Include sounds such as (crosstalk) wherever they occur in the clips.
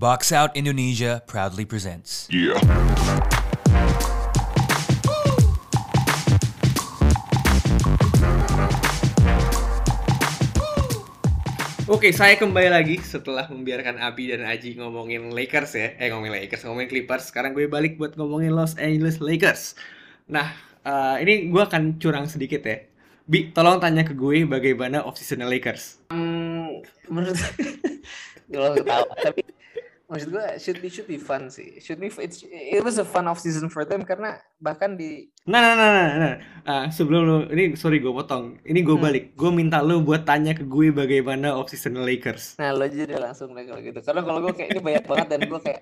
Box Out Indonesia proudly presents. Yeah. Oke, saya kembali lagi setelah membiarkan Abi dan Aji ngomongin Lakers ya. Eh, ngomongin Lakers, ngomongin Clippers. Sekarang gue balik buat ngomongin Los Angeles Lakers. Nah, eh, ini gue akan curang sedikit ya. Bi, tolong tanya ke gue bagaimana off-season Lakers. Hmm, menurut (laughs) gue ketawa tapi maksud gue should be should be fun sih should be it's, it was a fun off season for them karena bahkan di Nah, nah, nah, nah, nah. Ah, sebelum lu, ini sorry gue potong. Ini gue Hmm. balik. Gue minta lu buat tanya ke gue bagaimana off-season Lakers. nah lo jadi langsung deh kalau gitu karena kalau gue kayak ini banyak banget dan gue kayak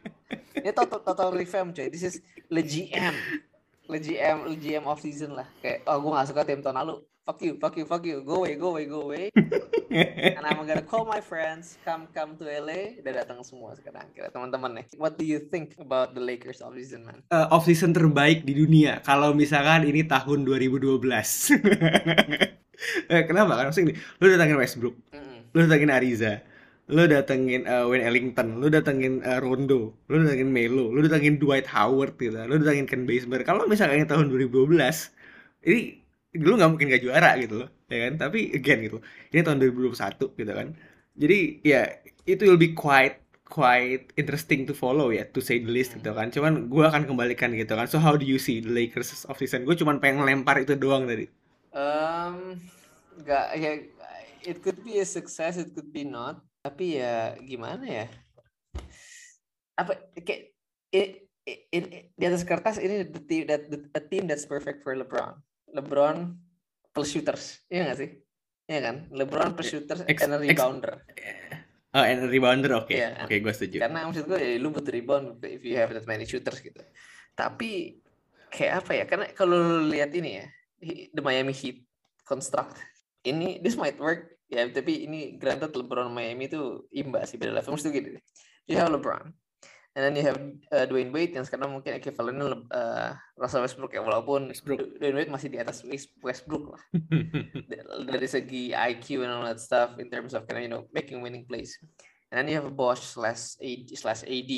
ini total total revamp coy this is le GM le GM le GM off season lah kayak oh gue gak suka tim tahun lalu fuck you fuck you fuck you go away go away go away (laughs) and I'm gonna call my friends come come to LA udah datang semua sekarang kira teman-teman nih what do you think about the Lakers off season man Eh, off-season terbaik di dunia. Kalau misalkan ini tahun 2012. (laughs) eh, kenapa? Karena maksudnya gini, lu datangin Westbrook, Mm-mm. lu datengin Ariza, lu datengin eh, Wayne Ellington, lu datengin eh, Rondo, lu datengin Melo, lu datengin Dwight Howard gitu, lu datengin Ken Bazemore. Kalau misalkan ini tahun 2012, ini dulu nggak mungkin gak juara gitu loh, ya kan? Tapi again gitu, ini tahun 2021 gitu kan. Jadi ya itu will be quite quite interesting to follow ya, to say the least gitu kan. Cuman gue akan kembalikan gitu kan. So how do you see the Lakers of season? Gue cuman pengen lempar itu doang tadi. Um, nggak ya it could be a success, it could be not. Tapi ya gimana ya? Apa kayak it, it, it- di atas kertas ini the team that the- a team that's perfect for LeBron. LeBron plus shooters, iya nggak sih? Iya kan? LeBron plus shooters Ex- and a ex- rebounder. Oh, and rebounder oke. Iya. Oke, gue setuju. Karena maksud gue ya, lu butuh rebound if you have that many shooters gitu. Tapi kayak apa ya? Karena kalau lu lihat ini ya, the Miami Heat construct ini this might work ya, tapi ini granted LeBron Miami itu imba sih beda level. Maksud gue gini, you have LeBron, and then you have uh, Dwayne Wade yang sekarang mungkin equivalentnya Le- uh, Russell Westbrook ya, walaupun Westbrook. Dwayne Wade masih di atas West- Westbrook lah (laughs) dari segi IQ and all that stuff in terms of kind of, you know making winning plays. And then you have Bosch slash AD slash AD.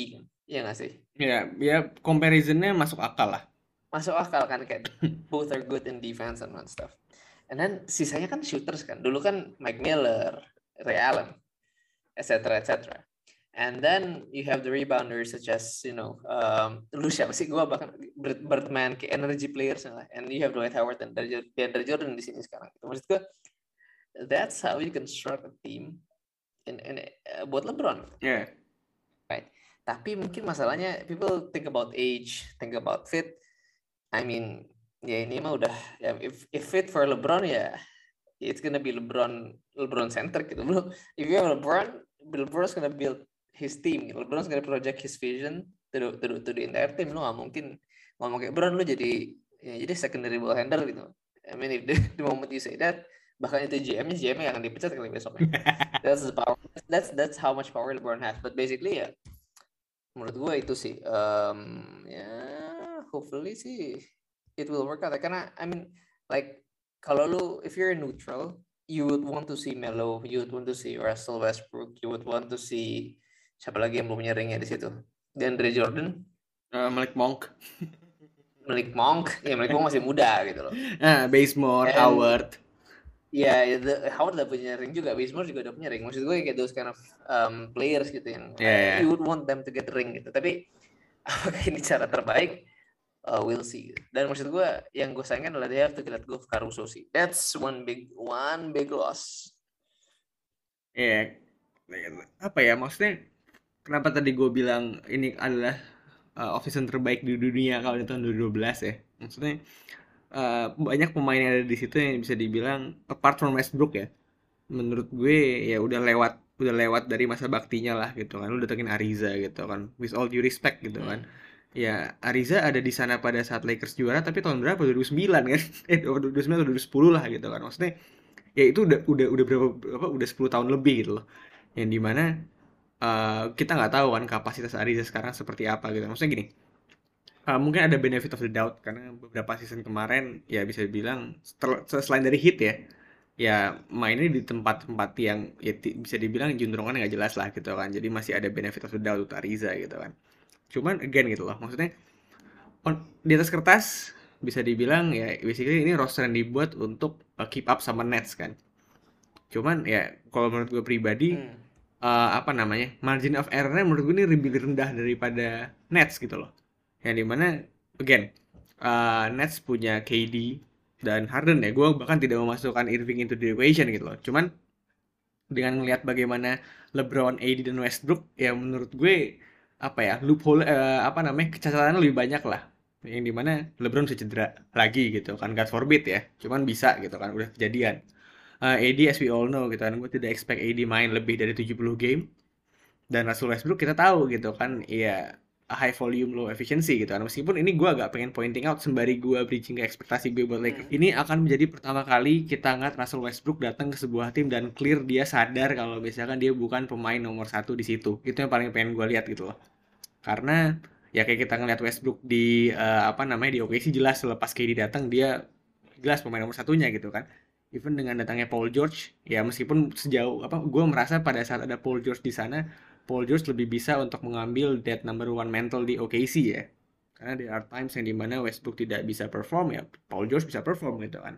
Iya nggak sih? ya, ya comparisonnya masuk akal lah. Masuk akal kan kayak (laughs) both are good in defense and all that stuff. And then sisanya kan shooters kan. Dulu kan Mike Miller, Ray Allen, etc. etc. And then you have the rebounders such as you know um, lu siapa sih gua bahkan Bird- Birdman kayak energy players lah. And you have Dwight Howard dan dari DeAndre Jordan di sini sekarang. Maksud gua that's how you construct a team in, in uh, buat LeBron. Ya. Tapi mungkin masalahnya people think about age, think about fit. I mean, ya ini mah udah ya if, if fit for LeBron ya it's gonna be LeBron LeBron center gitu. Bro, if you have LeBron, LeBron's gonna build his team. Gitu. LeBron's gonna project his vision to the, to the, to the entire team. Lu gak mungkin ngomong kayak LeBron lu jadi ya, jadi secondary ball handler gitu. I mean if the, (laughs) the moment you say that bahkan itu GM-nya GM-nya akan dipecat kali besoknya (laughs) that's the power that's that's how much power LeBron has but basically ya menurut gue itu sih um, ya hopefully sih it will work out karena I mean like kalau lu if you're neutral you would want to see Melo you would want to see Russell Westbrook you would want to see siapa lagi yang belum punya ringnya di situ dan Andre Jordan Eh, Malik Monk. (laughs) Malik Monk ya Malik Monk masih muda gitu loh Nah, Bazemore, And- Howard. Ya, yeah, the, Howard udah punya ring juga, Bazemore juga udah punya ring. Maksud gue kayak those kind of um, players gitu yang Yeah, yeah. you would want them to get ring gitu. Tapi (laughs) apakah ini cara terbaik? Uh, we'll see. Dan maksud gue yang gue sayangkan adalah they have to let go of Caruso sih. That's one big one big loss. Ya, apa ya maksudnya? Kenapa tadi gue bilang ini adalah uh, off-season terbaik di dunia kalau di tahun 2012 ya? Maksudnya uh, banyak pemain yang ada di situ yang bisa dibilang apart from Westbrook ya. Menurut gue ya udah lewat udah lewat dari masa baktinya lah gitu kan. Lu datengin Ariza gitu kan. With all due respect gitu kan. Ya, Ariza ada di sana pada saat Lakers juara tapi tahun berapa? 2009 kan? (laughs) Eh 2009 atau 2010 lah gitu kan. Maksudnya ya itu udah udah udah berapa apa udah 10 tahun lebih gitu loh. Yang di mana eh, kita nggak tahu kan kapasitas Ariza sekarang seperti apa gitu. Maksudnya gini. eh, mungkin ada benefit of the doubt karena beberapa season kemarin ya bisa dibilang selain dari hit ya ya mainnya di tempat-tempat yang ya bisa dibilang juntrungan nggak jelas lah gitu kan jadi masih ada benefit of the doubt untuk Ariza gitu kan cuman again gitu loh maksudnya on, di atas kertas bisa dibilang ya basically ini roster yang dibuat untuk uh, keep up sama Nets kan cuman ya kalau menurut gue pribadi Hmm. Uh, apa namanya margin of errornya menurut gue ini lebih rendah daripada Nets gitu loh. Yang di mana again uh, Nets punya KD dan Harden ya. Gue bahkan tidak memasukkan Irving into the equation gitu loh. Cuman dengan melihat bagaimana LeBron, AD dan Westbrook ya menurut gue apa ya loophole eh, apa namanya kecacatannya lebih banyak lah. Yang di mana LeBron bisa cedera lagi gitu kan. God forbid ya. Cuman bisa gitu kan udah kejadian Eh, AD as we all know gitu kan. Gue tidak expect AD main lebih dari 70 game. Dan Russell Westbrook kita tahu gitu kan. Ya high volume low efficiency gitu kan. Meskipun ini gue agak pengen pointing out sembari gue bridging ke ekspektasi gue buat Lakers Hmm. ini akan menjadi pertama kali kita ngeliat Russell Westbrook datang ke sebuah tim dan clear dia sadar kalau misalkan dia bukan pemain nomor satu di situ. Itu yang paling pengen gue lihat gitu loh. Karena ya kayak kita ngeliat Westbrook di eh, apa namanya di OKC jelas selepas KD datang dia jelas pemain nomor satunya gitu kan even dengan datangnya Paul George ya meskipun sejauh apa gue merasa pada saat ada Paul George di sana Paul George lebih bisa untuk mengambil that number one mental di OKC ya. Karena there are times yang di mana Westbrook tidak bisa perform ya Paul George bisa perform gitu kan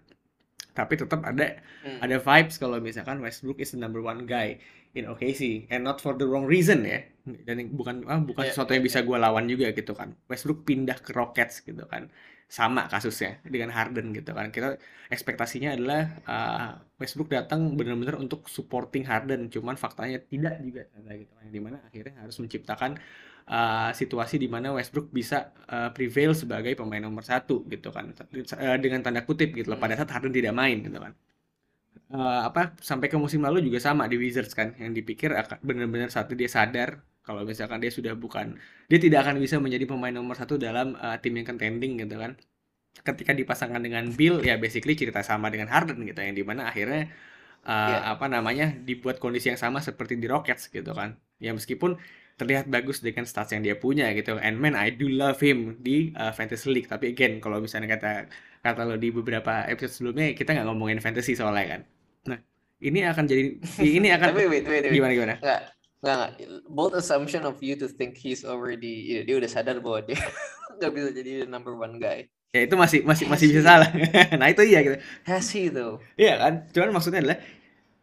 tapi tetap ada Hmm. ada vibes kalau misalkan Westbrook is the number one guy in OKC and not for the wrong reason ya. Dan bukan ah, bukan Ya, sesuatu ya, yang bisa ya. gue lawan juga gitu kan. Westbrook pindah ke Rockets gitu kan. Sama kasusnya dengan Harden gitu kan. Kita ekspektasinya adalah uh, Westbrook datang benar-benar untuk supporting Harden. Cuman faktanya tidak juga gitu kan. Di mana akhirnya harus menciptakan uh, situasi di mana Westbrook bisa uh, prevail sebagai pemain nomor satu gitu kan. Uh, dengan tanda kutip gitu loh pada saat Harden tidak main gitu kan. Eh, apa sampai ke musim lalu juga sama di Wizards kan yang dipikir akan benar-benar satu dia sadar kalau misalkan dia sudah bukan dia tidak akan bisa menjadi pemain nomor satu dalam uh, tim yang contending gitu kan. Ketika dipasangkan dengan Bill ya basically cerita sama dengan Harden gitu yang di mana akhirnya uh, Iya. apa namanya dibuat kondisi yang sama seperti di Rockets gitu kan. Ya meskipun terlihat bagus dengan stats yang dia punya gitu and man I do love him di uh, fantasy league tapi again kalau misalnya kata kata lo di beberapa episode sebelumnya kita nggak ngomongin fantasy soalnya kan nah ini akan jadi ini akan Tapi wait, wait, wait. gimana gimana Nggak, nggak, nggak. Bold assumption of you to think he's already, ya, dia udah sadar bahwa dia (laughs) nggak bisa jadi the number one guy. ya itu masih masih masih bisa salah (laughs) nah itu iya gitu Has he though? Iya kan? Cuman maksudnya adalah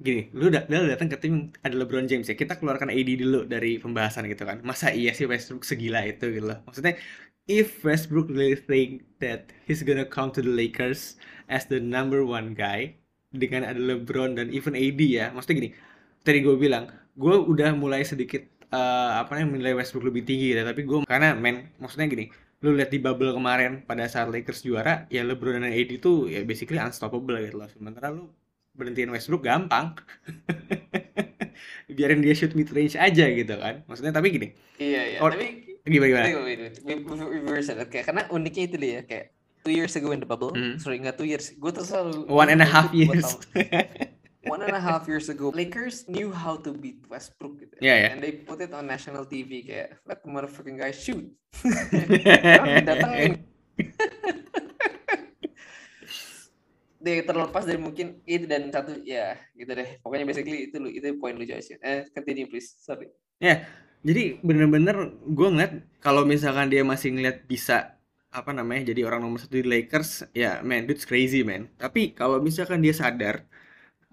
gini, lu udah lu datang ke tim ada LeBron James ya. Kita keluarkan AD dulu dari pembahasan gitu kan. Masa iya sih Westbrook segila itu gitu loh. Maksudnya if Westbrook really think that he's gonna come to the Lakers as the number one guy dengan ada LeBron dan even AD ya. Maksudnya gini, tadi gue bilang, gue udah mulai sedikit eh, apa namanya menilai Westbrook lebih tinggi ya, tapi gue karena men maksudnya gini, lu lihat di bubble kemarin pada saat Lakers juara ya LeBron dan AD itu ya basically unstoppable gitu loh sementara lu berhentiin Westbrook gampang (laughs) biarin dia shoot mid range aja gitu kan maksudnya tapi gini Iya, iya. Or- Tapi, gimana gimana. Kayak, karena uniknya itu dia, kayak two years ago in the bubble, Hmm. sorry nggak two years, gue tuh selalu one and a half years one and a half years ago, Lakers knew how to beat Westbrook gitu. Iya, iya. And they put it on national TV kayak let the motherfucking guy shoot. (laughs) Didatengin. (laughs) Dia terlepas dari mungkin itu dan satu ya gitu deh. Pokoknya basically itu lu itu poin lu Joyce. Eh continue please. Sorry. jadi bener-bener gue ngeliat kalau misalkan dia masih ngeliat bisa apa namanya jadi orang nomor satu di Lakers ya man dude's crazy man tapi kalau misalkan dia sadar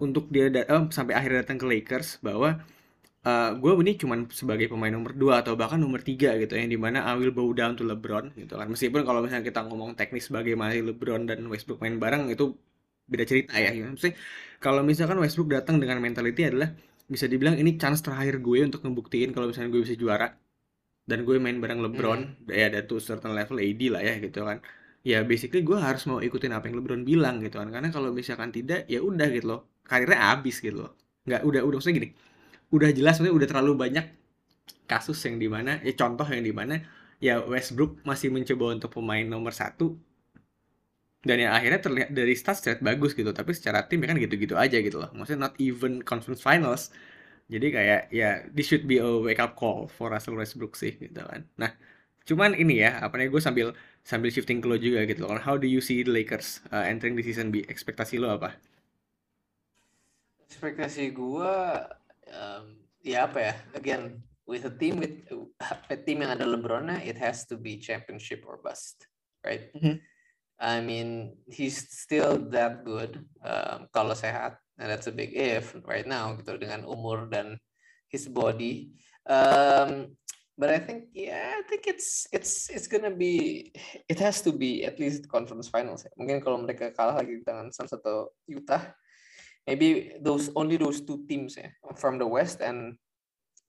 untuk dia eh, sampai akhirnya datang ke Lakers bahwa gue ini cuman sebagai pemain nomor 2 atau bahkan nomor 3 gitu yang di mana I will bow down to LeBron gitu kan meskipun kalau misalnya kita ngomong teknis bagaimana LeBron dan Westbrook main bareng itu beda cerita ya. Gitu. Maksudnya kalau misalkan Westbrook datang dengan mentality adalah bisa dibilang ini chance terakhir gue untuk ngebuktiin kalau misalnya gue bisa juara dan gue main bareng LeBron ya ada tuh certain level AD lah ya gitu kan. Ya basically gue harus mau ikutin apa yang LeBron bilang gitu kan. Karena kalau misalkan tidak ya udah gitu loh. Karirnya habis gitu loh. Nggak udah udah maksudnya gini. Udah jelas maksudnya udah terlalu banyak kasus yang di mana ya contoh yang di mana ya Westbrook masih mencoba untuk pemain nomor satu dan ya akhirnya terlihat dari stats terlihat bagus gitu tapi secara tim ya kan gitu-gitu aja gitu loh maksudnya not even conference finals jadi kayak ya this should be a wake up call for Russell Westbrook sih gitu kan nah cuman ini ya apa namanya gue sambil sambil shifting ke lo juga gitu loh how do you see the Lakers uh, entering the season B ekspektasi lo apa Ekspektasi gua um, ya apa ya? Again, with a team with a team yang ada LeBron, it has to be championship or bust, right? Mhm. I mean, he's still that good um, kalau sehat, and that's a big if right now gitu dengan umur dan his body. Um, but I think, yeah, I think it's it's it's gonna be, it has to be at least conference finals. Mungkin kalau mereka kalah lagi dengan Suns atau Utah, maybe those only those two teams ya from the West and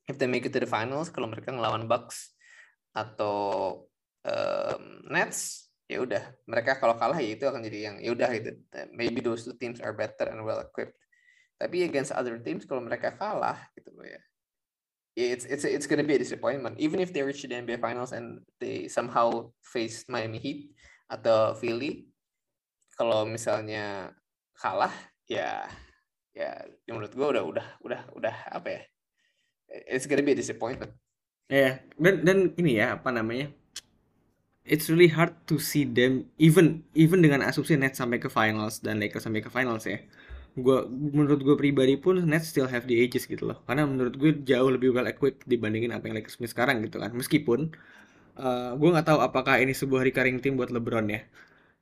if they make it to the finals, kalau mereka ngelawan Bucks atau um, Nets, ya udah mereka kalau kalah ya itu akan jadi yang ya udah gitu. Maybe those two teams are better and well equipped. Tapi against other teams kalau mereka kalah gitu loh ya it's it's it's gonna be a disappointment. Even if they reach the NBA Finals and they somehow face Miami Heat atau Philly kalau misalnya kalah ya ya menurut gue udah udah udah udah apa ya it's gonna be a disappointment. Ya, dan dan ini ya apa namanya? It's really hard to see them even even dengan asumsi Nets sampai ke finals dan Lakers sampai ke finals ya. Gua menurut gue pribadi pun Nets still have the ages gitu loh. Karena menurut gue jauh lebih well equipped dibandingin apa yang Lakers punya sekarang gitu kan. Meskipun uh, gue nggak tahu apakah ini sebuah recurring team buat LeBron ya.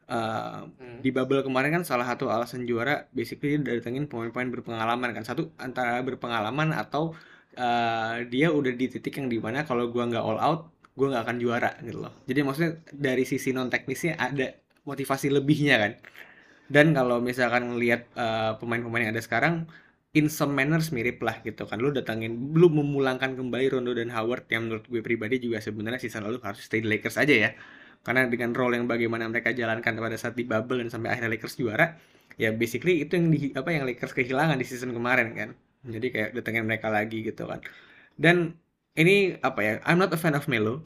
Uh, Hmm. di bubble kemarin kan salah satu alasan juara basically dia datengin pemain-pemain berpengalaman kan satu antara berpengalaman atau uh, dia udah di titik yang di mana kalau gua nggak all out gua nggak akan juara gitu loh. Jadi maksudnya dari sisi non teknisnya ada motivasi lebihnya kan. Dan kalau misalkan ngelihat uh, pemain-pemain yang ada sekarang in some manners mirip lah gitu kan. Lu datangin belum memulangkan kembali Rondo dan Howard yang menurut gue pribadi juga sebenarnya season lalu harus stay di Lakers aja ya. Karena dengan role yang bagaimana mereka jalankan pada saat di bubble dan sampai akhirnya Lakers juara ya basically itu yang di apa yang Lakers kehilangan di season kemarin kan. Jadi kayak datengin mereka lagi gitu kan. Dan ini apa ya I'm not a fan of Melo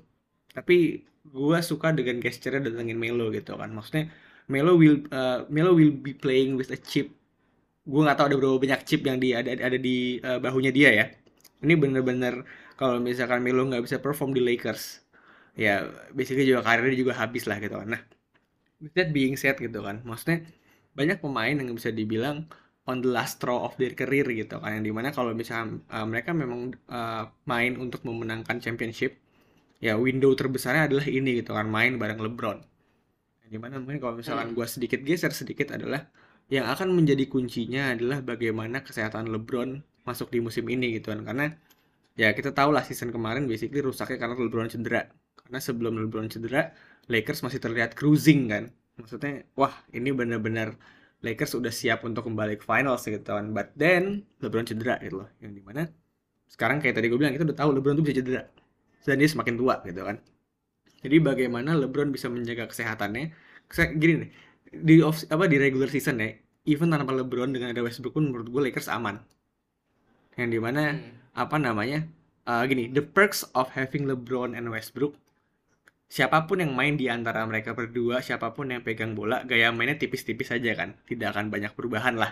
tapi gua suka dengan gesture datengin Melo gitu kan. Maksudnya Melo will uh, Melo will be playing with a chip. Gue nggak tahu ada berapa banyak chip yang di ada ada di uh, bahunya dia ya. Ini bener-bener kalau misalkan Melo nggak bisa perform di Lakers ya basically juga karirnya juga habis lah gitu kan. Nah with that being said gitu kan maksudnya banyak pemain yang bisa dibilang on the last straw of their career gitu kan. Yang di mana kalau misalnya uh, mereka memang uh, main untuk memenangkan championship ya window terbesarnya adalah ini gitu kan main bareng LeBron. Yang di mana mungkin kalau misalkan Hmm. gue sedikit geser sedikit adalah yang akan menjadi kuncinya adalah bagaimana kesehatan LeBron masuk di musim ini gitu kan. Karena ya kita tahu lah season kemarin basically rusaknya karena LeBron cedera. Karena sebelum LeBron cedera Lakers masih terlihat cruising kan. Maksudnya wah ini benar-benar Lakers udah siap untuk kembali ke finals gitu kan. But then LeBron cedera gitu loh. Yang di mana sekarang kayak tadi gue bilang kita udah tahu LeBron tuh bisa cedera. Dan dia semakin tua gitu kan. Jadi bagaimana LeBron bisa menjaga kesehatannya? Kese- gini nih di off apa di regular season ya even tanpa LeBron dengan ada Westbrook pun menurut gue Lakers aman. Yang di mana Hmm. apa namanya uh, gini the perks of having LeBron and Westbrook siapa pun yang main di antara mereka berdua siapa pun yang pegang bola gaya mainnya tipis-tipis saja kan. Tidak akan banyak perubahan lah.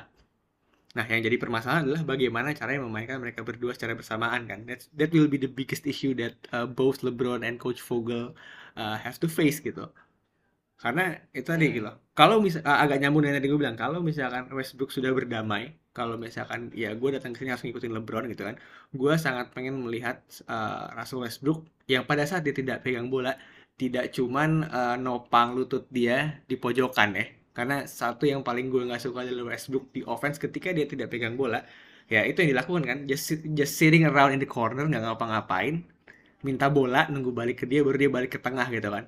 Nah yang jadi permasalahan adalah bagaimana caranya memainkan mereka berdua secara bersamaan kan. That's, that will be the biggest issue that uh, both LeBron and Coach Vogel uh, have to face gitu. Karena itu tadi Hmm. gitu. Kalau misal uh, agak nyambung dengan yang tadi gue bilang kalau misalkan Westbrook sudah berdamai kalau misalkan ya gue datang ke sini harus ngikutin LeBron gitu kan gue sangat pengen melihat uh, Russell Westbrook yang pada saat dia tidak pegang bola tidak cuman uh, nopang lutut dia di pojokan ya. Karena satu yang paling gue nggak suka dari Westbrook di offense ketika dia tidak pegang bola. Ya itu yang dilakukan kan. Just just sitting around in the corner nggak ngapa-ngapain. Minta bola nunggu balik ke dia baru dia balik ke tengah gitu kan.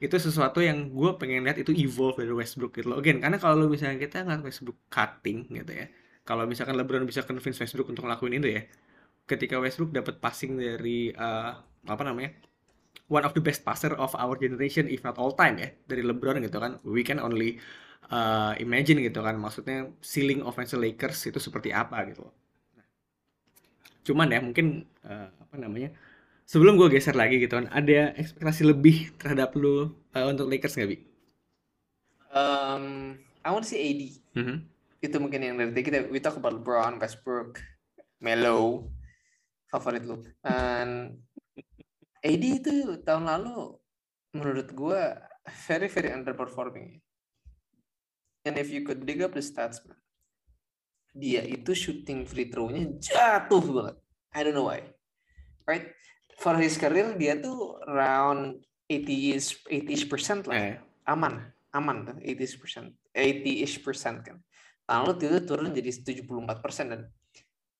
Itu sesuatu yang gue pengen lihat itu evolve dari Westbrook gitu loh. Again karena kalau misalnya kita ngeliat Westbrook cutting gitu ya kalau misalkan LeBron bisa convince Westbrook untuk ngelakuin itu ya ketika Westbrook dapat passing dari eh, apa namanya one of the best passer of our generation if not all time ya dari LeBron gitu kan we can only uh, imagine gitu kan maksudnya ceiling offense Lakers itu seperti apa gitu loh. cuman ya mungkin uh, apa namanya sebelum gue geser lagi gitu kan ada ekspektasi lebih terhadap lu uh, untuk Lakers nggak bi? Um, I want to see AD. Mhm. Itu mungkin yang dari kita we talk about LeBron, Westbrook, Melo, favorit lu. And AD itu tahun lalu menurut gua very very underperforming. And if you could dig up the stats, man, dia itu shooting free throw-nya jatuh banget. I don't know why. Right? For his career dia tuh around 80 80 percent lah. Eh, Aman, aman tuh 80 percent, 80 percent kan. Tahun lalu itu turun jadi 74 persen dan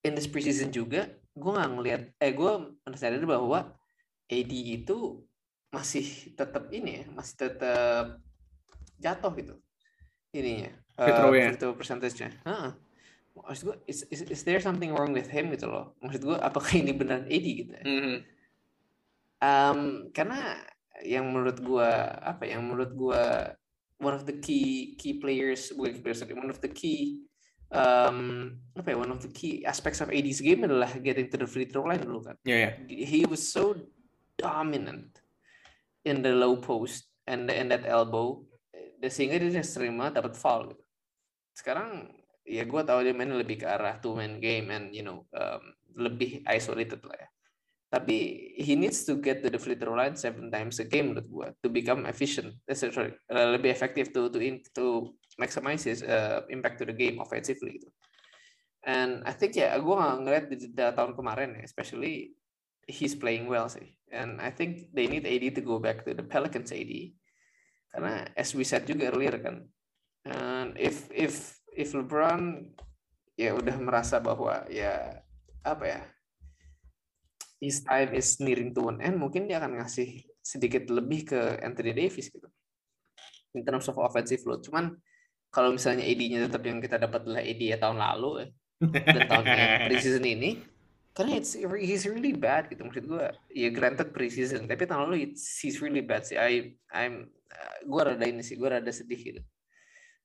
in this preseason juga gue nggak ngelihat, eh gue menyadari bahwa AD itu masih tetap ini ya, masih tetap jatuh gitu ininya Free eh, free throw percentage-nya. Maksud gue, is, is, is there something wrong with him gitu loh? Maksud gue, apakah ini benar AD gitu ya? mhm. Um, karena yang menurut gua apa ya, yang menurut gua one of the key key players bukan key players sorry, one of the key um, apa ya one of the key aspects of AD's game adalah getting to the free throw line dulu kan Ya ya. he was so dominant in the low post and and that elbow eh, sehingga dia banget dapat foul gitu. Sekarang ya gue tahu dia mainnya lebih ke arah two man game and you know um, lebih isolated lah ya. Tapi he needs to get to the free throw line seven times a game menurut gue to become efficient. Eh, sorry, uh, lebih efektif to to in, to maximize his uh, impact to the game offensively gitu. And I think ya gue nggak ngeliat di, di tahun kemarin ya, especially he's playing well sih. And I think they need AD to go back to the Pelicans AD. Karena as we said juga earlier kan, and if if if LeBron ya udah merasa bahwa ya apa ya his time is nearing to an end, mungkin dia akan ngasih sedikit lebih ke Anthony Davis gitu. In terms of offensive load. Cuman kalau misalnya AD-nya tetap yang kita dapat adalah AD ya tahun lalu ya, dan tahun (laughs) preseason ini karena it's he's really bad gitu maksud gue ya granted preseason tapi tahun lalu it's, he's really bad sih. I I'm uh, gue rada ini sih gue rada sedih gitu.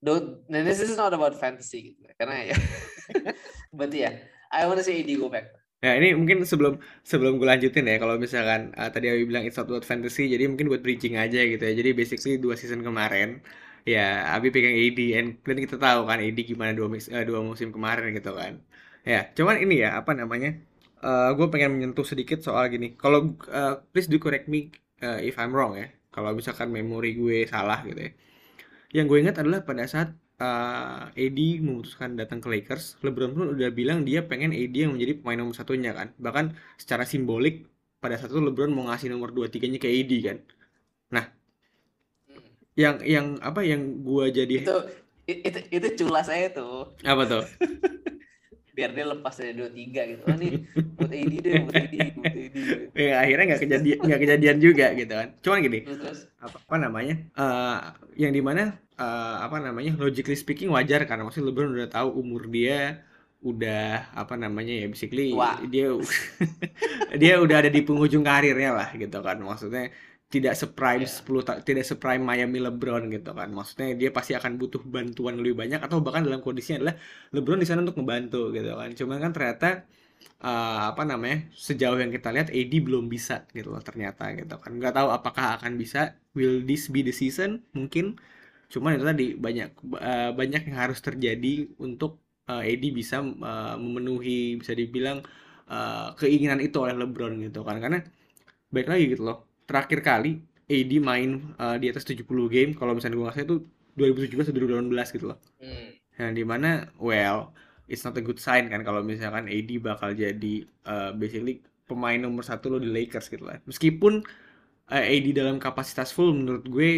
Don't and this is not about fantasy gitu karena ya. (laughs) But yeah I wanna see AD go back. Ya ini mungkin sebelum sebelum gue lanjutin ya kalau misalkan uh, tadi Abi bilang it's not about fantasy jadi mungkin buat bridging aja gitu ya. Jadi basically dua season kemarin ya Abi pegang AD and dan kita tahu kan AD gimana dua eh, dua musim kemarin gitu kan. Ya cuman ini ya apa namanya gue pengen menyentuh sedikit soal gini kalau uh, please do correct me uh, if I'm wrong ya kalau misalkan memori gue salah gitu ya yang gue ingat adalah pada saat uh, AD memutuskan datang ke Lakers, LeBron pun udah bilang dia pengen AD yang menjadi pemain nomor satunya kan. Bahkan secara simbolik pada saat itu LeBron mau ngasih nomor 2 3-nya ke AD kan. Nah, yang yang apa yang gue jadi itu itu itu culas saya tuh apa tuh? (laughs) biar dia lepas dari dua tiga gitu oh nih buat AD deh buat AD buat AD Ya, akhirnya nggak kejadian nggak kejadian juga gitu kan. Cuman gini, terus apa, apa namanya eh yang di mana eh, apa namanya logically speaking wajar karena maksudnya LeBron udah tahu umur dia udah apa namanya ya basically Tua. dia (laughs) dia udah ada di penghujung karirnya lah gitu kan maksudnya tidak seprime Iya. 10 ta- tidak seprime Miami LeBron gitu kan. Maksudnya dia pasti akan butuh bantuan lebih banyak atau bahkan dalam kondisinya adalah LeBron di sana untuk membantu gitu kan. Cuman kan ternyata eh, apa namanya sejauh yang kita lihat AD belum bisa gitu loh ternyata gitu kan. Nggak tahu apakah akan bisa will this be the season? Mungkin. Cuman itu tadi banyak eh, banyak yang harus terjadi untuk eh, AD bisa eh, memenuhi bisa dibilang eh, keinginan itu oleh LeBron gitu kan. Karena baik lagi gitu loh terakhir kali AD main eh, di atas 70 game kalau misalnya gue nggak salah itu 2017 atau 2018 gitu loh Hmm. yang di mana well it's not a good sign kan kalau misalkan AD bakal jadi uh, basically pemain nomor satu lo di Lakers gitu lah meskipun uh, AD dalam kapasitas full menurut gue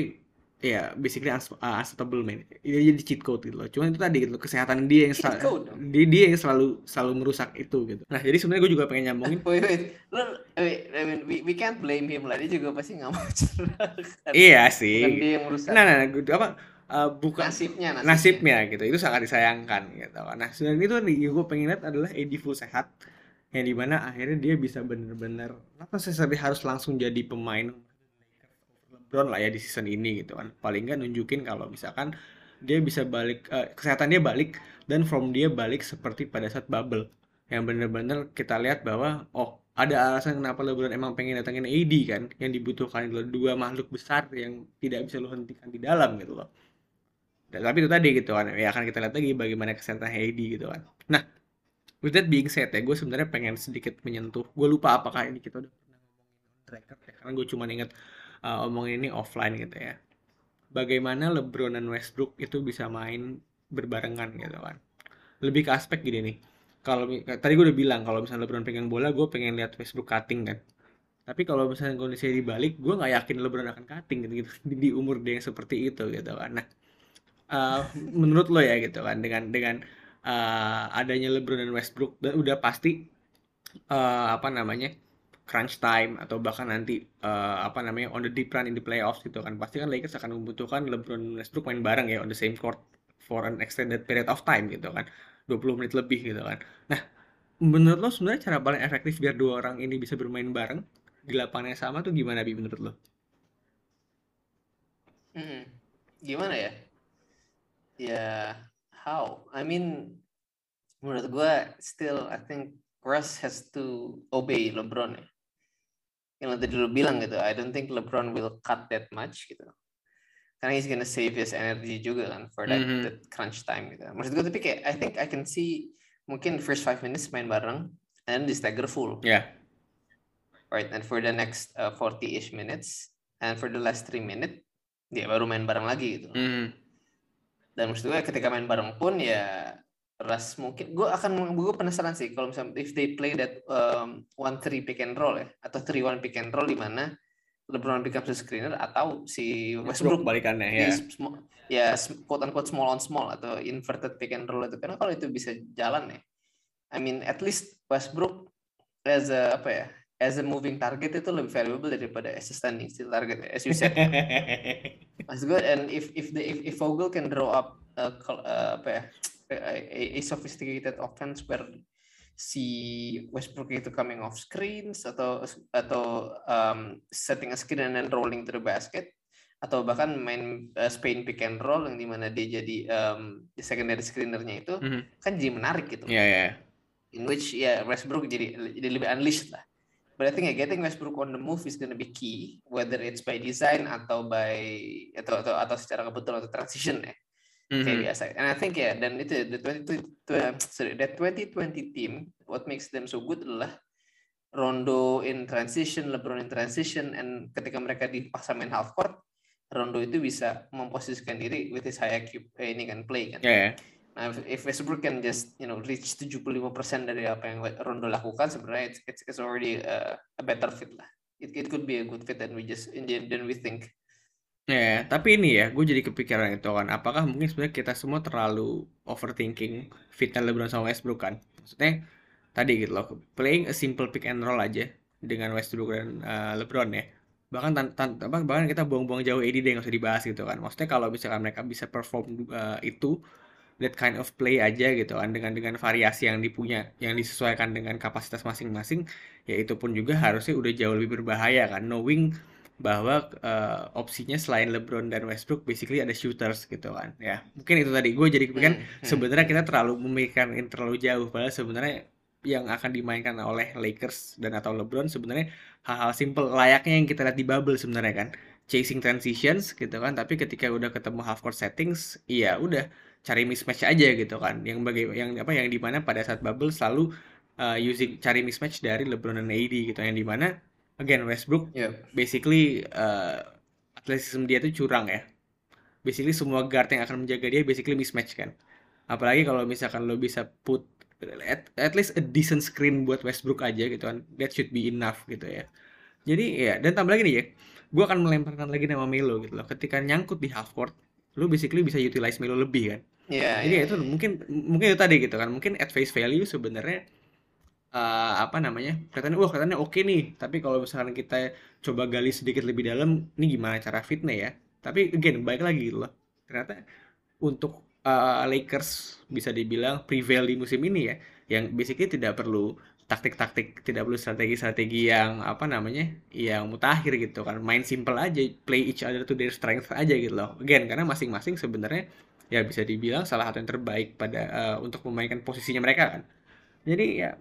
ya basically uns- uh, man dia jadi cheat code gitu loh cuman itu tadi gitu loh, kesehatan dia yang Cheat sel- code? dia, dia yang selalu selalu merusak itu gitu nah jadi sebenarnya gue juga pengen nyambungin (laughs) Wait, wait. Lu, wait, I mean, we, we can't blame him lah. Dia juga pasti nggak mau (laughs) cerah. iya Bukan sih dia yang merusak. nah nah, nah gue- apa uh, bukan nasibnya, nasibnya. nasibnya gitu itu sangat disayangkan gitu nah sebenarnya itu yang gue pengen lihat adalah Eddie full sehat yang di mana akhirnya dia bisa bener-bener not necessarily harus langsung jadi pemain LeBron lah ya di season ini gitu kan. Paling nggak nunjukin kalau misalkan dia bisa balik eh, kesehatan dia balik dan from dia balik seperti pada saat bubble. Yang bener-bener kita lihat bahwa oh ada alasan kenapa LeBron emang pengen datangin AD kan yang dibutuhkan adalah dua makhluk besar yang tidak bisa lo hentikan di dalam gitu loh. Dan- tapi itu tadi gitu kan ya akan kita lihat lagi bagaimana kesehatan AD gitu kan. Nah with that being said ya gue sebenarnya pengen sedikit menyentuh gue lupa apakah ini kita udah pernah ngomongin on record ya karena gue cuma inget uh, omongin ini offline gitu ya bagaimana LeBron dan Westbrook itu bisa main berbarengan gitu kan lebih ke aspek gini nih. Kalau tadi gue udah bilang kalau misalnya LeBron pengen bola, gue pengen lihat Westbrook cutting kan. Tapi kalau misalnya kondisinya dibalik, gue nggak yakin LeBron akan cutting gitu, gitu (laughs) di, umur dia yang seperti itu gitu kan. Nah, eh, menurut lo ya gitu kan dengan dengan eh, adanya LeBron dan Westbrook udah pasti eh, apa namanya crunch time atau bahkan nanti eh, apa namanya on the deep run in the playoffs gitu kan pasti kan Lakers akan membutuhkan LeBron Westbrook main bareng ya on the same court for an extended period of time gitu kan 20 menit lebih gitu kan nah menurut lo sebenarnya cara paling efektif biar dua orang ini bisa bermain bareng di lapangan yang sama tuh gimana bi menurut lo? Mm-mm. Gimana ya? Ya, how? I mean, menurut gue still I think Russ has to obey LeBron ya. Yang tadi lu bilang gitu, I don't think LeBron will cut that much gitu. Karena he's gonna save his energy juga kan for that, Mhm. that crunch time gitu. Maksud gue tapi kayak I think I can see mungkin first five minutes main bareng and di stagger full. Ya, right? And for the next uh, 40-ish minutes, and for the last 3 minutes, dia baru main bareng lagi gitu. Mhm. Dan maksud gue ketika main bareng pun ya Ras mungkin. Gue akan gue penasaran sih kalau misalnya if they play that um, one three pick and roll ya atau three one pick and roll di mana LeBron becomes a screener atau si Westbrook balikannya ya. ya quote unquote small on small atau inverted pick and roll itu. Karena kalau itu bisa jalan ya I mean at least Westbrook as a apa ya as a moving target itu lebih valuable daripada as a standing still target ya, as you said. (laughs) Maksud gue and if if the if, if Vogel can draw up col- uh, apa ya a, a, sophisticated offense where si Westbrook itu coming off screens atau atau um, setting a screen and then rolling to the basket atau bahkan main uh, Spain pick and roll yang di mana dia jadi um, secondary screenernya itu Mhm. kan jadi menarik gitu Ya ya. in which ya Westbrook jadi jadi lebih unleashed lah. But I think yeah, getting Westbrook on the move is gonna be key, whether it's by design atau by atau atau, atau secara kebetulan atau transition ya kayak Mhm. biasa. And I think ya dan itu the 20, sorry that 2020 team what makes them so good adalah Rondo in transition, LeBron in transition, and ketika mereka dipaksa main half court, Rondo itu bisa memposisikan diri with his high IQ eh, ini kan play kan. Ya. Nah, if- if Westbrook can just you know reach 75% dari apa yang Rondo lakukan sebenarnya it's it's, it's already a, a better fit lah. It, it could be a good fit than we just than we think. Ya, tapi ini ya, gue jadi kepikiran itu kan. Apakah mungkin sebenarnya kita semua terlalu overthinking fitnya LeBron sama Westbrook kan? Maksudnya tadi gitu loh, playing a simple pick and roll aja dengan Westbrook dan uh, LeBron ya. Bahkan tan tan- bahkan kita buang-buang jauh AD deh nggak usah dibahas gitu kan. Maksudnya kalau misalkan mereka bisa perform uh, itu that kind of play aja gitu kan dengan dengan variasi yang dipunya yang disesuaikan dengan kapasitas masing-masing ya itu pun juga harusnya udah jauh lebih berbahaya kan knowing bahwa uh, opsinya selain LeBron dan Westbrook basically ada shooters gitu kan ya. Mungkin itu tadi gue jadi kepikiran Hmm, hmm, sebenarnya kita terlalu memikirkan ini terlalu jauh padahal sebenarnya yang akan dimainkan oleh Lakers dan atau LeBron sebenarnya hal-hal simple layaknya yang kita lihat di bubble sebenarnya kan. Chasing transitions gitu kan tapi ketika udah ketemu half court settings iya udah cari mismatch aja gitu kan. Yang bagai yang apa yang di mana pada saat bubble selalu uh, using cari mismatch dari LeBron dan AD gitu yang di mana again Westbrook Yeah. basically uh, atletisme dia tuh curang ya. Basically semua guard yang akan menjaga dia basically mismatch kan. Apalagi kalau misalkan lo bisa put at, at least a decent screen buat Westbrook aja gitu kan that should be enough gitu ya. Jadi ya dan tambah lagi nih ya gue akan melemparkan lagi nama Melo gitu loh. Ketika nyangkut di half court lo basically bisa utilize Melo lebih kan. Yeah, jadi yeah, itu yeah. mungkin mungkin itu tadi gitu kan. Mungkin at face value sebenarnya eh, apa namanya kelihatannya wah kelihatannya oke nih tapi kalau misalkan kita coba gali sedikit lebih dalam ini gimana cara fitnya ya? Tapi again baik lagi gitu loh. Ternyata untuk eh, Lakers bisa dibilang prevail di musim ini ya yang basically tidak perlu taktik-taktik tidak perlu strategi-strategi yang apa namanya yang mutakhir gitu kan. Main simple aja play each other to their strength aja gitu loh. Again karena masing-masing sebenarnya ya bisa dibilang salah satu yang terbaik pada eh, untuk memainkan posisinya mereka kan. Jadi ya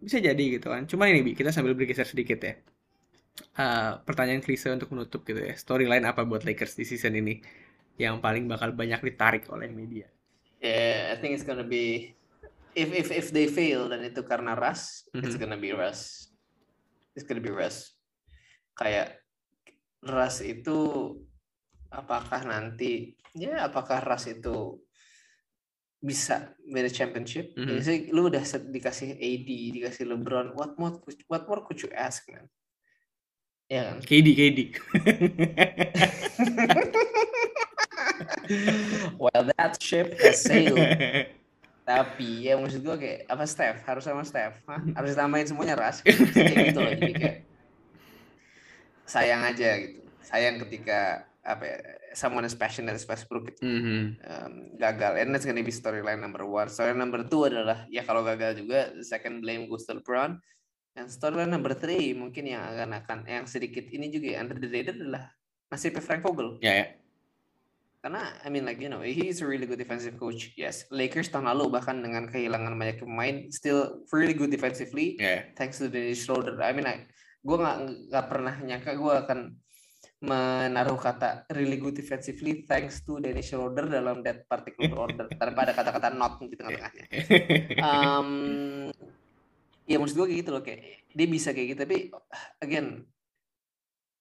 bisa jadi gitu kan cuma ini Bi, kita sambil bergeser sedikit ya Eh, pertanyaan klise untuk menutup gitu ya storyline apa buat Lakers di season ini yang paling bakal banyak ditarik oleh media Yeah, I think it's gonna be if if if they fail dan itu karena Russ, it's Mhm. gonna be Russ. It's gonna be Russ. Kayak Russ itu apakah nanti ya apakah Russ itu bisa a championship. Mhm. Jadi sih, lu udah dikasih AD, dikasih LeBron, what more could- what more could you ask, man? Ya kan? (laughs) KD KD well, that ship has sailed. Tapi ya maksud gue kayak apa Steph harus sama Steph, Hah? harus ditambahin semuanya ras. kayak gitu loh. Jadi kayak (laughs) sayang aja gitu. Sayang ketika apa ya, someone as passionate as Westbrook gitu, Mhm. um, gagal. And that's gonna be storyline number one. Storyline number two adalah ya kalau gagal juga the second blame goes to LeBron. And storyline number three mungkin yang akan akan yang sedikit ini juga ya, under the radar adalah nasibnya Frank Vogel. ya ya Karena I mean like you know he's a really good defensive coach. Yes, Lakers tahun lalu bahkan dengan kehilangan banyak pemain still really good defensively ya thanks to Dennis Schroeder. I mean like gue nggak nggak pernah nyangka gue akan menaruh kata really good defensively thanks to Dennis Schroeder dalam that particular (laughs) order tanpa ada kata-kata not di tengah-tengahnya. (laughs) Um, ya maksud gue kayak gitu loh kayak dia bisa kayak gitu tapi again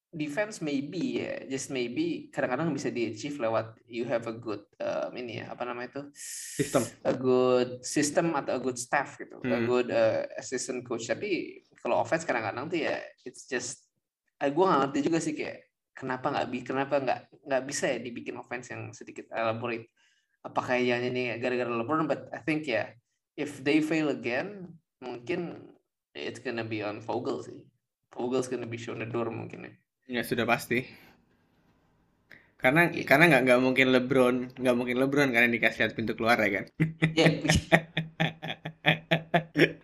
defense maybe ya just maybe kadang-kadang bisa di achieve lewat you have a good um, ini ya apa namanya itu System. a good system atau a good staff gitu a Hmm. good uh, assistant coach tapi kalau offense kadang-kadang tuh ya it's just eh, gue nggak ngerti juga sih kayak kenapa nggak bi kenapa nggak nggak bisa ya dibikin offense yang sedikit elaborate apakah yang ini gara-gara LeBron but I think ya if they fail again mungkin it's gonna be on Vogel sih Vogel's gonna be shown the door mungkin ya Ya sudah pasti. Karena Iya. karena nggak nggak mungkin LeBron nggak mungkin LeBron karena dikasih lihat pintu keluar ya kan. ya (laughs)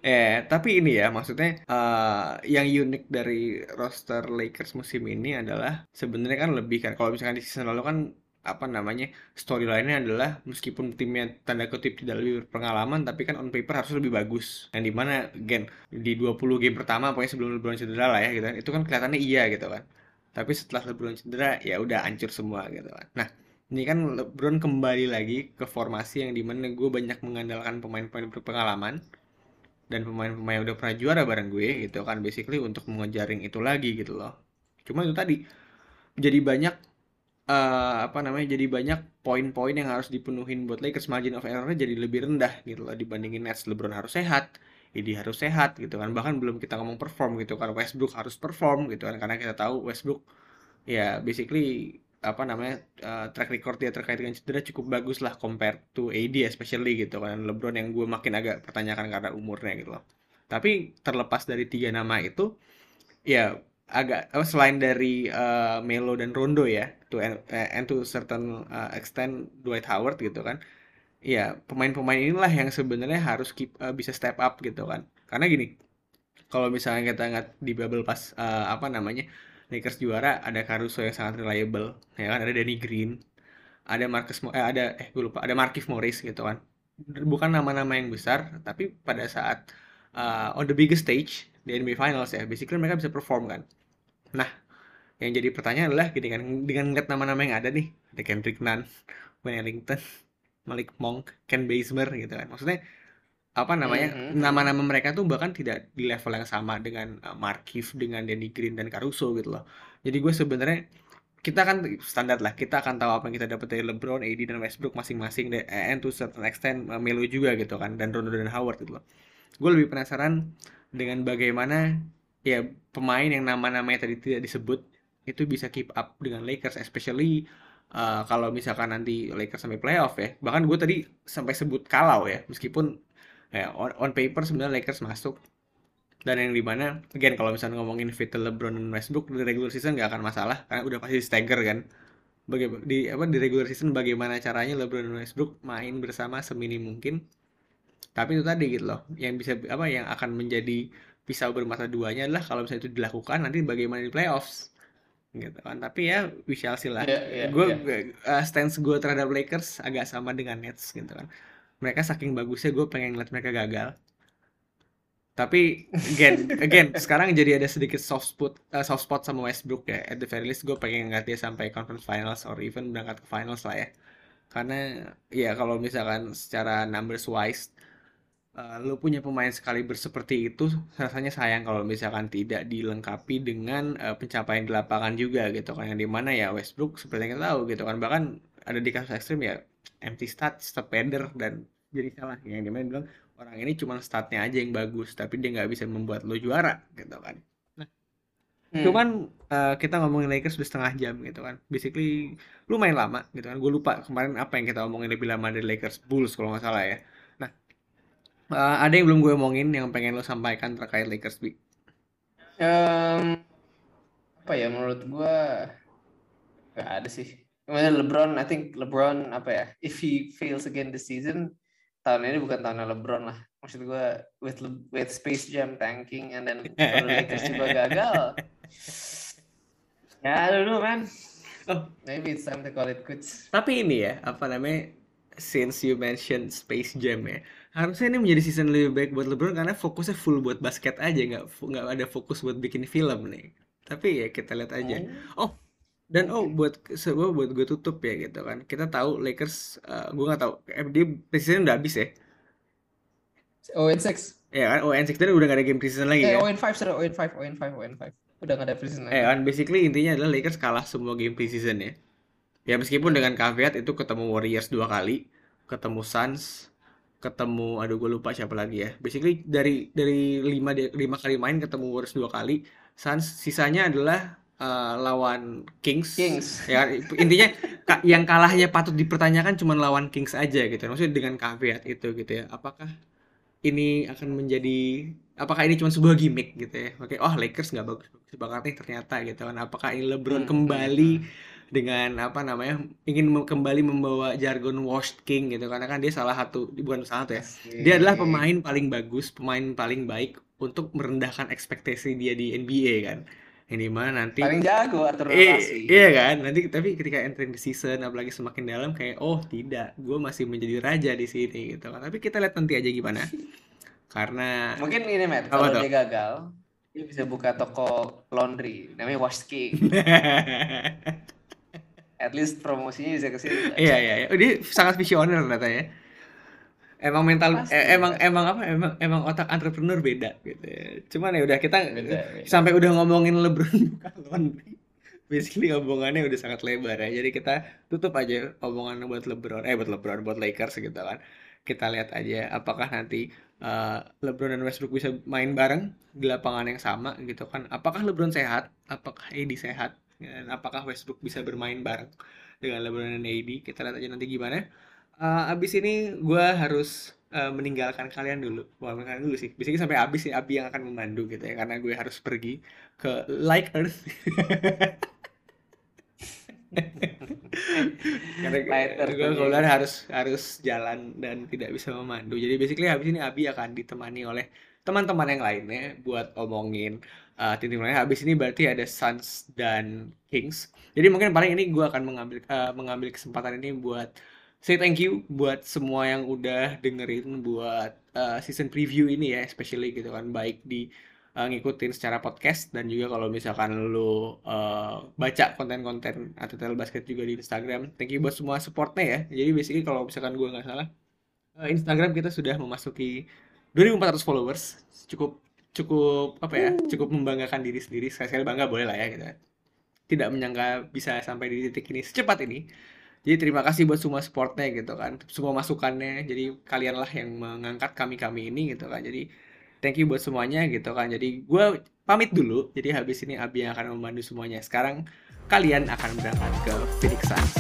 eh tapi ini ya maksudnya eh, yang unik dari roster Lakers musim ini adalah sebenarnya kan lebih kan kalau misalkan di season lalu kan apa namanya storyline-nya adalah meskipun timnya tanda kutip tidak lebih berpengalaman tapi kan on paper harus lebih bagus. Yang di mana gen di 20 game pertama pokoknya sebelum LeBron cedera lah ya gitu kan itu kan kelihatannya iya gitu kan. Tapi setelah LeBron cedera ya udah hancur semua gitu kan. Nah ini kan LeBron kembali lagi ke formasi yang di mana gue banyak mengandalkan pemain-pemain berpengalaman dan pemain-pemain udah pernah juara bareng gue gitu kan basically untuk mengejaring itu lagi gitu loh. Cuma itu tadi jadi banyak eh, apa namanya jadi banyak poin-poin yang harus dipenuhin buat Lakers. Margin of errornya jadi lebih rendah gitu loh dibandingin Nets. LeBron harus sehat Idi harus sehat gitu kan. Bahkan belum kita ngomong perform gitu kan. Westbrook harus perform gitu kan. Karena kita tahu Westbrook ya basically apa namanya eh, track record dia terkait dengan cedera cukup bagus lah compared to AD especially gitu kan. LeBron yang gue makin agak pertanyakan karena umurnya gitu loh. Tapi terlepas dari tiga nama itu ya agak selain dari eh, Melo dan Rondo ya to and, and to certain eh, extent Dwight Howard gitu kan ya pemain-pemain inilah yang sebenarnya harus keep, eh, bisa step up gitu kan. Karena gini kalau misalnya kita ingat di bubble pas eh, apa namanya Lakers juara ada Caruso yang sangat reliable ya kan? Ada Danny Green ada Marcus Mo- eh, ada eh gue lupa ada Markif Morris gitu kan. Bukan nama-nama yang besar tapi pada saat uh, on the biggest stage di NBA Finals ya basically mereka bisa perform kan. Nah yang jadi pertanyaan adalah gini kan dengan ngeliat nama-nama yang ada nih ada Kendrick Nunn Wayne Ellington Malik Monk Ken Bazemore gitu kan. Maksudnya apa namanya Mhm. nama-nama mereka tuh bahkan tidak di level yang sama dengan uh, Markif dengan Danny Green dan Caruso gitu loh jadi gue sebenarnya kita kan standar lah kita akan tahu apa yang kita dapat dari LeBron, AD dan Westbrook masing-masing dan and to certain extent uh, Melo juga gitu kan dan Rondo dan Howard gitu loh. Gue lebih penasaran dengan bagaimana ya pemain yang nama-namanya tadi tidak disebut itu bisa keep up dengan Lakers especially uh, kalau misalkan nanti Lakers sampai playoff ya. Bahkan gue tadi sampai sebut kalau ya meskipun ya on, on paper sebenarnya Lakers masuk. Dan yang di mana again kalau misalnya ngomongin fit LeBron dan Westbrook di regular season nggak akan masalah karena udah pasti stagger kan? Bagaimana di apa di regular season bagaimana caranya LeBron dan Westbrook main bersama seminim mungkin. Tapi itu tadi gitu loh yang bisa apa yang akan menjadi pisau bermata duanya adalah kalau misalnya itu dilakukan nanti bagaimana di playoffs. Gitu kan. Tapi ya we shall see lah. Iya, iya, gue iya. uh, stance gue terhadap Lakers agak sama dengan Nets gitu kan mereka saking bagusnya gue pengen ngeliat mereka gagal. Tapi again again sekarang jadi ada sedikit soft spot uh, soft spot sama Westbrook ya. At the very least gue pengen ngeliat dia sampai conference finals or even berangkat ke finals lah ya. Karena ya kalau misalkan secara numbers wise uh, lu punya pemain sekaliber seperti itu rasanya sayang kalau misalkan tidak dilengkapi dengan uh, pencapaian di lapangan juga gitu kan. Yang di mana ya Westbrook seperti yang kita tahu gitu kan. Bahkan ada di kasus ekstrim ya empty stat step header dan jadi salah yang di mana bilang orang ini cuma statnya aja yang bagus tapi dia nggak bisa membuat lo juara gitu kan Hmm. cuman uh, kita ngomongin Lakers udah setengah jam gitu kan basically lumayan lama gitu kan gue lupa kemarin apa yang kita omongin lebih lama dari Lakers Bulls kalau nggak salah ya nah uh, ada yang belum gue omongin yang pengen lo sampaikan terkait Lakers Bi Em, apa ya menurut gua nggak ada sih. Kemudian LeBron, I think LeBron apa ya? If he fails again this season, tahun ini bukan tahunnya LeBron lah. Maksud gua with Le- with Space Jam tanking and then (laughs) the Lakers juga gagal. Ya, know man. Oh. Maybe it's time to call it quits. Tapi ini ya, apa namanya? Since you mentioned Space Jam ya, harusnya ini menjadi season lebih baik buat LeBron karena fokusnya full buat basket aja, nggak nggak ada fokus buat bikin film nih. Tapi ya kita lihat aja. Oh, dan oh buat sebuah buat gue tutup ya gitu kan. Kita tahu Lakers, eh, gue nggak tahu, dia preseason udah habis ya. Oh, in six. Ya kan, oh N6 tadi udah gak ada game preseason lagi Eh, ya. oh in five, sorry. Oh oh in five, oh in five. Udah nggak ada preseason Eh lagi. kan, basically intinya adalah Lakers kalah semua game preseason ya. Ya meskipun dengan caveat itu ketemu Warriors dua kali, ketemu Suns, ketemu aduh gue lupa siapa lagi ya. Basically dari dari lima lima kali main ketemu Warriors dua kali, Suns sisanya adalah eh, lawan Kings. Kings. Ya intinya ka- yang kalahnya patut dipertanyakan cuma lawan Kings aja gitu. Maksudnya dengan caveat itu gitu ya. Apakah ini akan menjadi apakah ini cuma sebuah gimmick gitu ya oke oh Lakers nggak bagus bagus banget nih ternyata gitu kan apakah ini LeBron Hmm, kembali dengan apa namanya ingin kembali membawa jargon washed king gitu karena kan dia salah satu bukan salah satu ya dia adalah pemain paling bagus pemain paling baik untuk merendahkan ekspektasi dia di NBA kan yang di mana nanti paling jago atur Eh, rotasi. iya kan nanti tapi ketika entering the season apalagi semakin dalam kayak oh tidak gue masih menjadi raja di sini gitu kan tapi kita lihat nanti aja gimana (laughs) karena Mungkin ini Matt, kalau dia gagal, dia bisa buka toko laundry, namanya Wash King. (laughs) At least promosinya bisa ke situ. iya iya iya. dia sangat visioner ternyata ya emang mental Pasti, eh, emang pasti. emang apa emang emang otak entrepreneur beda gitu ya. cuman ya udah kita Beda, beda. sampai udah ngomongin LeBron (laughs) buka laundry basically omongannya udah sangat lebar ya. Jadi kita tutup aja omongan buat LeBron eh buat LeBron buat Lakers gitu kan. Kita lihat aja apakah nanti uh, LeBron dan Westbrook bisa main bareng di lapangan yang sama gitu kan. Apakah LeBron sehat? Apakah AD sehat? Dan apakah Westbrook bisa bermain bareng dengan LeBron dan AD kita lihat aja nanti gimana Uh, abis ini gue harus uh, meninggalkan kalian dulu. Bukan meninggalkan dulu sih. Biasanya sampai abis ya Abi yang akan memandu gitu ya. Karena gue harus pergi ke Like Earth. (laughs) Karena gue kebetulan harus harus jalan dan tidak bisa memandu. Jadi basically habis ini Abi akan ditemani oleh teman-teman yang lainnya Buat omongin uh, tim-tim lainnya Habis ini berarti ada Suns dan Kings. Jadi mungkin paling ini gue akan mengambil uh, mengambil kesempatan ini buat say thank you buat semua yang udah dengerin buat uh, season preview ini ya, especially gitu kan, baik di uh, ngikutin secara podcast dan juga kalau misalkan lu uh, baca konten-konten atau basket juga di Instagram. Thank you buat semua supportnya ya. Jadi basically kalau misalkan gue nggak salah, uh, Instagram kita sudah memasuki 2400 followers, cukup cukup apa ya, cukup membanggakan diri sendiri. Sekali-sekali bangga boleh lah ya gitu. Tidak menyangka bisa sampai di titik ini secepat ini. Jadi terima kasih buat semua supportnya gitu kan, semua masukannya. Jadi kalianlah yang mengangkat kami-kami ini gitu kan. Jadi thank you buat semuanya gitu kan. Jadi gue pamit dulu. Jadi habis ini Abi yang akan memandu semuanya. Sekarang kalian akan berangkat ke Phoenix Suns.